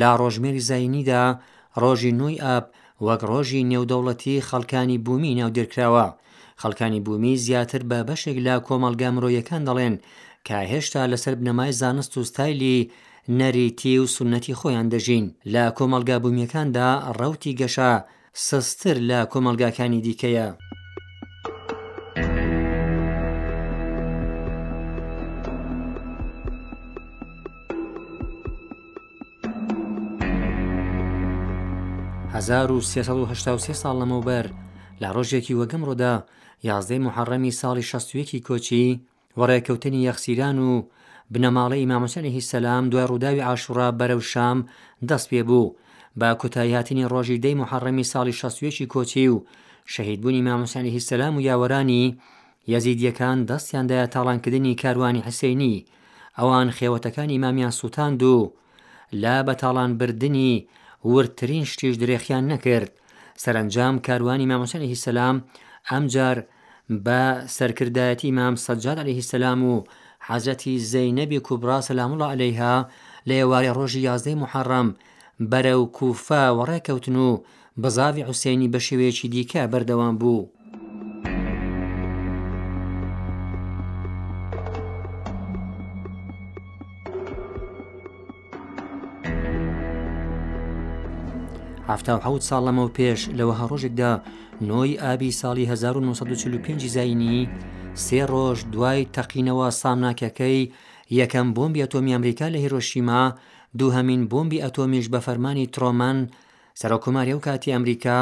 لە ڕۆژمێری زایینیدا ڕۆژی نۆی ئاب وەک ڕۆژی نێودەوڵەتی خەڵکانی بوومی ناودێرکراوە، خەڵکانی بوومی زیاتر بە بەشێک لە کۆمەڵگا مرۆیەکان دەڵێن کە هێشتا لەسەر بنەمای زانست و ستایلی نەریتی و سوننەتی خۆیان دەژین. لە کۆمەڵگا بوومیەکاندا ڕەوتی گەشە، سستر لە کۆمەڵگاکانی دیکەیە. هەزار و سێ سەد و هەشتا و سێ ساڵ لەمەوبەر لە ڕۆژێکی وەگەمڕۆدا یازدەی محەڕەمی ساڵی شەستویەکی کۆچی، و ڕێکەوتنی یەخسیران و بنەماڵەی ئیمام حوسێن علیه السلام دوای ڕووداوی عاشوڕا بەرەو شام دەست پێ بوو بە کۆتاییهاتنی ڕۆژی دەی محەڕەمی ساڵی 61 کۆچی و شەهیدبوونی ئیمام حوسێن علیه السلام و یاوەرانی یەزیدیەکان دەستیان دایە تاڵانکردنی کاروانی حسینی ئەوان خێوەتەکانی ئیمامیان سووتاند و لە بەتاڵان بردنی وردترین شتیش درێخیان نەکرد، سەرەنجام کاروانی مام حسین علیه سلام ئەمجار بە سەرکردایەتی مام سەجاد علیه سلام و حەزرەتی زەینەبی کوبڕا سلام اللە علیها لە ئێوارێ ڕۆژی یازدەی موحەڕەم بەرەو کوفە وەڕێکەوتن و بزاڤی حوسێنی بە شێوەیەکی دیکە بەردەوام بوو. حەفتا و حەوت ساڵ لەمەو پێش لە وەها ڕۆژێکدا نۆی ئابی ساڵی 1945 زینی سێ ڕۆژ دوای تەقینەوە سامناکەکەی یەکەم بۆمبی ئەتۆمی ئەمریکا لە هیرۆشیما دووهەمین بۆمبی ئەتۆمیش بە فەرمانی ترۆمەن سەرۆککۆماری ئەو کاتی ئەمریکا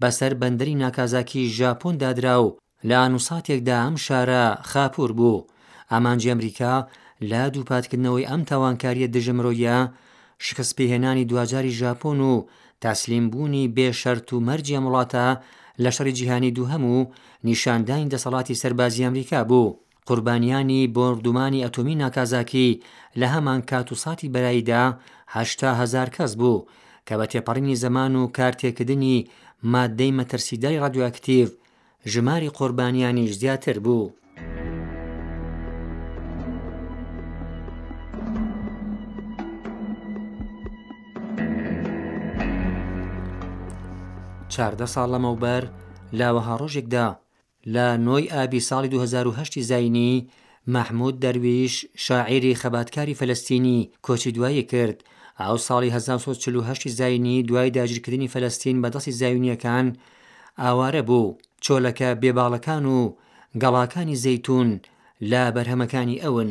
بە سەر بەندەری ناکازاکی ژاپۆن دادرا و لە ئانوساتێکدا ئەم شارە خاپوور بوو. ئامانجی ئەمریکا لە دووپاتکردنەوەی ئەم تاوانکارییە دژە مرۆیە، شکستپێهێنانی دواجاری ژاپۆن و تەسلیم بوونی بێ شەرت و مەرجی ئەم وڵاتە لە شەڕی جیهانی دووهەم و نیشاندانی دەسەڵاتی سەربازی ئەمریکا بوو. قوربانیانی بۆردومانی ئەتۆمی ناکازاکی لە هەمان کات و ساتی بەرایدا هەشتا هەزار کەس بوو کە بە تێپەڕینی زەمان و کارتێکردنی ماددەی مەترسیدای ڕادیۆئەکتیڤ ژماری قۆربانیانیش زیاتر بوو. چاردە ساڵ لەمەوبەر لاوەها ڕۆژێکدا لە نۆی ئابی ساڵی دوو هەزار و هەشت زاینی، مەحمود دەرویش، شاعیری خەباتکاری فەلەستینی، کۆچی دوایی کرد. ئاو ساڵی هەزار و سەد و چل و هەشت زاینی دوای داگیرکردنی فەلەستین بە دەستی زایونییەکان، ئاوارە بوو. چۆلەکە بێباڵەکان و گەڵاکانی زەیتوون لە بەرهەمەکانی ئەون.